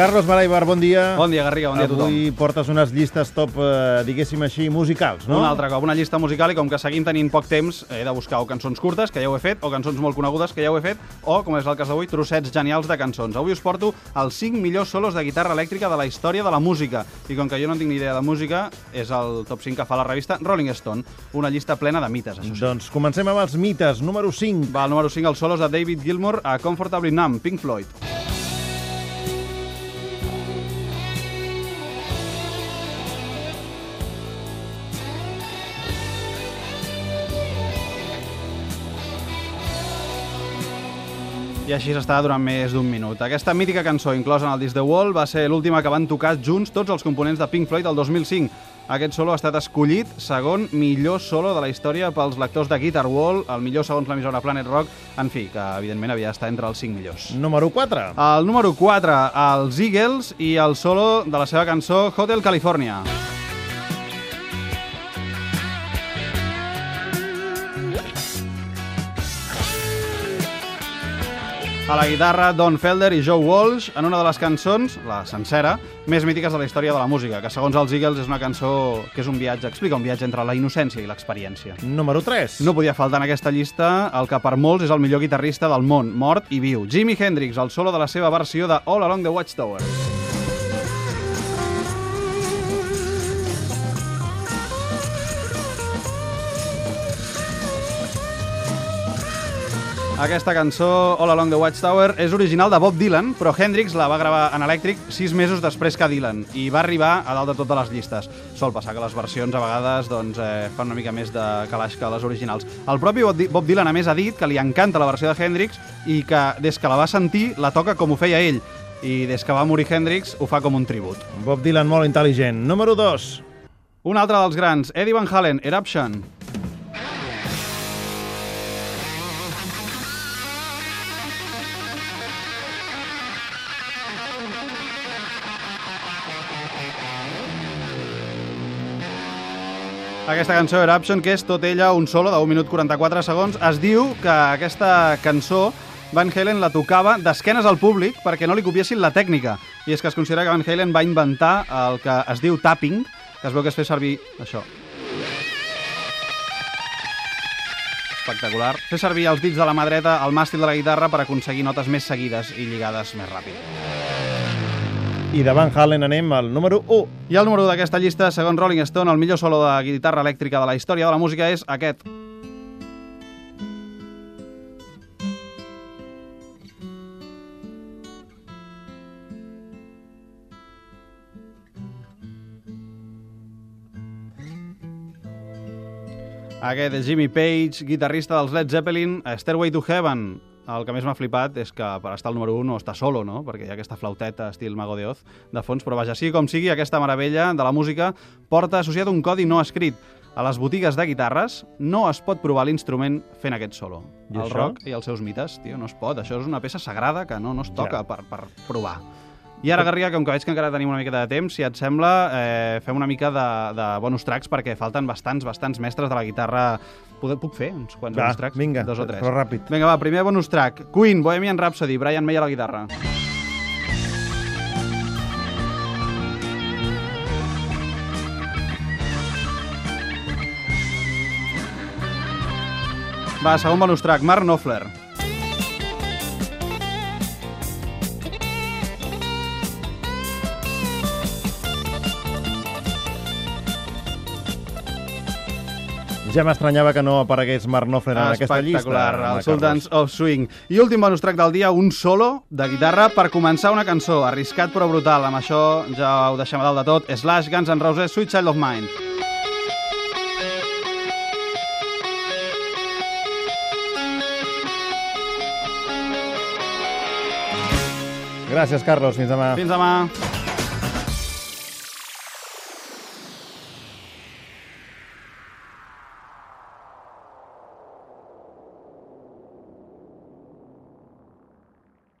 Carlos Maraibar, bon dia. Bon dia, Garriga, bon dia a tothom. Avui portes unes llistes top, eh, diguéssim així, musicals, no? Un altre cop, una llista musical i com que seguim tenint poc temps, he de buscar o cançons curtes, que ja ho he fet, o cançons molt conegudes, que ja ho he fet, o, com és el cas d'avui, trossets genials de cançons. Avui us porto els 5 millors solos de guitarra elèctrica de la història de la música. I com que jo no tinc ni idea de música, és el top 5 que fa la revista Rolling Stone. Una llista plena de mites, això sí. Doncs comencem amb els mites. Número 5. Va, el número 5, els solos de David Gilmour a Comfortably Numb, Pink Floyd. I així s'està durant més d'un minut. Aquesta mítica cançó, inclosa en el disc The Wall, va ser l'última que van tocar junts tots els components de Pink Floyd el 2005. Aquest solo ha estat escollit segon millor solo de la història pels lectors de Guitar Wall, el millor segons l'emissora Planet Rock, en fi, que evidentment havia d'estar entre els 5 millors. Número 4. El número 4, els Eagles i el solo de la seva cançó Hotel California. A la guitarra, Don Felder i Joe Walsh en una de les cançons, la sencera, més mítiques de la història de la música, que segons els Eagles és una cançó que és un viatge, explica un viatge entre la innocència i l'experiència. Número 3. No podia faltar en aquesta llista el que per molts és el millor guitarrista del món, mort i viu. Jimi Hendrix, el solo de la seva versió de All Along the Watchtower. Aquesta cançó, All Along the Watchtower, és original de Bob Dylan, però Hendrix la va gravar en elèctric sis mesos després que Dylan i va arribar a dalt de totes les llistes. Sol passar que les versions a vegades doncs, eh, fan una mica més de calaix que les originals. El propi Bob Dylan, a més, ha dit que li encanta la versió de Hendrix i que des que la va sentir la toca com ho feia ell i des que va morir Hendrix ho fa com un tribut. Bob Dylan, molt intel·ligent. Número 2. Un altre dels grans, Eddie Van Halen, Eruption. Aquesta cançó Eruption, que és tot ella un solo de 1 minut 44 segons, es diu que aquesta cançó Van Halen la tocava d'esquenes al públic perquè no li copiessin la tècnica. I és que es considera que Van Halen va inventar el que es diu tapping, que es veu que es fer servir això. Espectacular. Fer servir els dits de la mà dreta al màstil de la guitarra per aconseguir notes més seguides i lligades més ràpid. I de Van Halen anem al número 1. I el número 1 d'aquesta llista, segons Rolling Stone, el millor solo de guitarra elèctrica de la història de la música és aquest. Aquest és Jimmy Page, guitarrista dels Led Zeppelin, a Stairway to Heaven. El que més m'ha flipat és que per estar al número 1 no està solo, no? perquè hi ha aquesta flauteta estil Mago de Oz de fons, però vaja, sigui com sigui, aquesta meravella de la música porta associat un codi no escrit. A les botigues de guitarres no es pot provar l'instrument fent aquest solo. I el això? rock i els seus mites, tio, no es pot. Això és una peça sagrada que no, no es toca Ja. per, per provar. I ara, Garriga, com que veig que encara tenim una mica de temps, si et sembla, eh, fem una mica de, de bonus tracks perquè falten bastants, bastants mestres de la guitarra. Puc, puc fer uns quants Va, bonus tracks? vinga, Dos o tres. però ràpid. Vinga, va, primer bonus track. Queen, Bohemian Rhapsody, Brian May a la guitarra. Va, segon bonus track, Mark Knopfler. Ja m'estranyava que no aparegués Mark Knopfler en aquesta llista. Espectacular, home, el Carlos. Sultans of Swing. I últim bonus track del dia, un solo de guitarra per començar una cançó. Arriscat però brutal. Amb això ja ho deixem a dalt de tot. Slash, Guns N' Roses, Sweet Child of Mine. Gràcies, Carlos. Fins demà. Fins demà.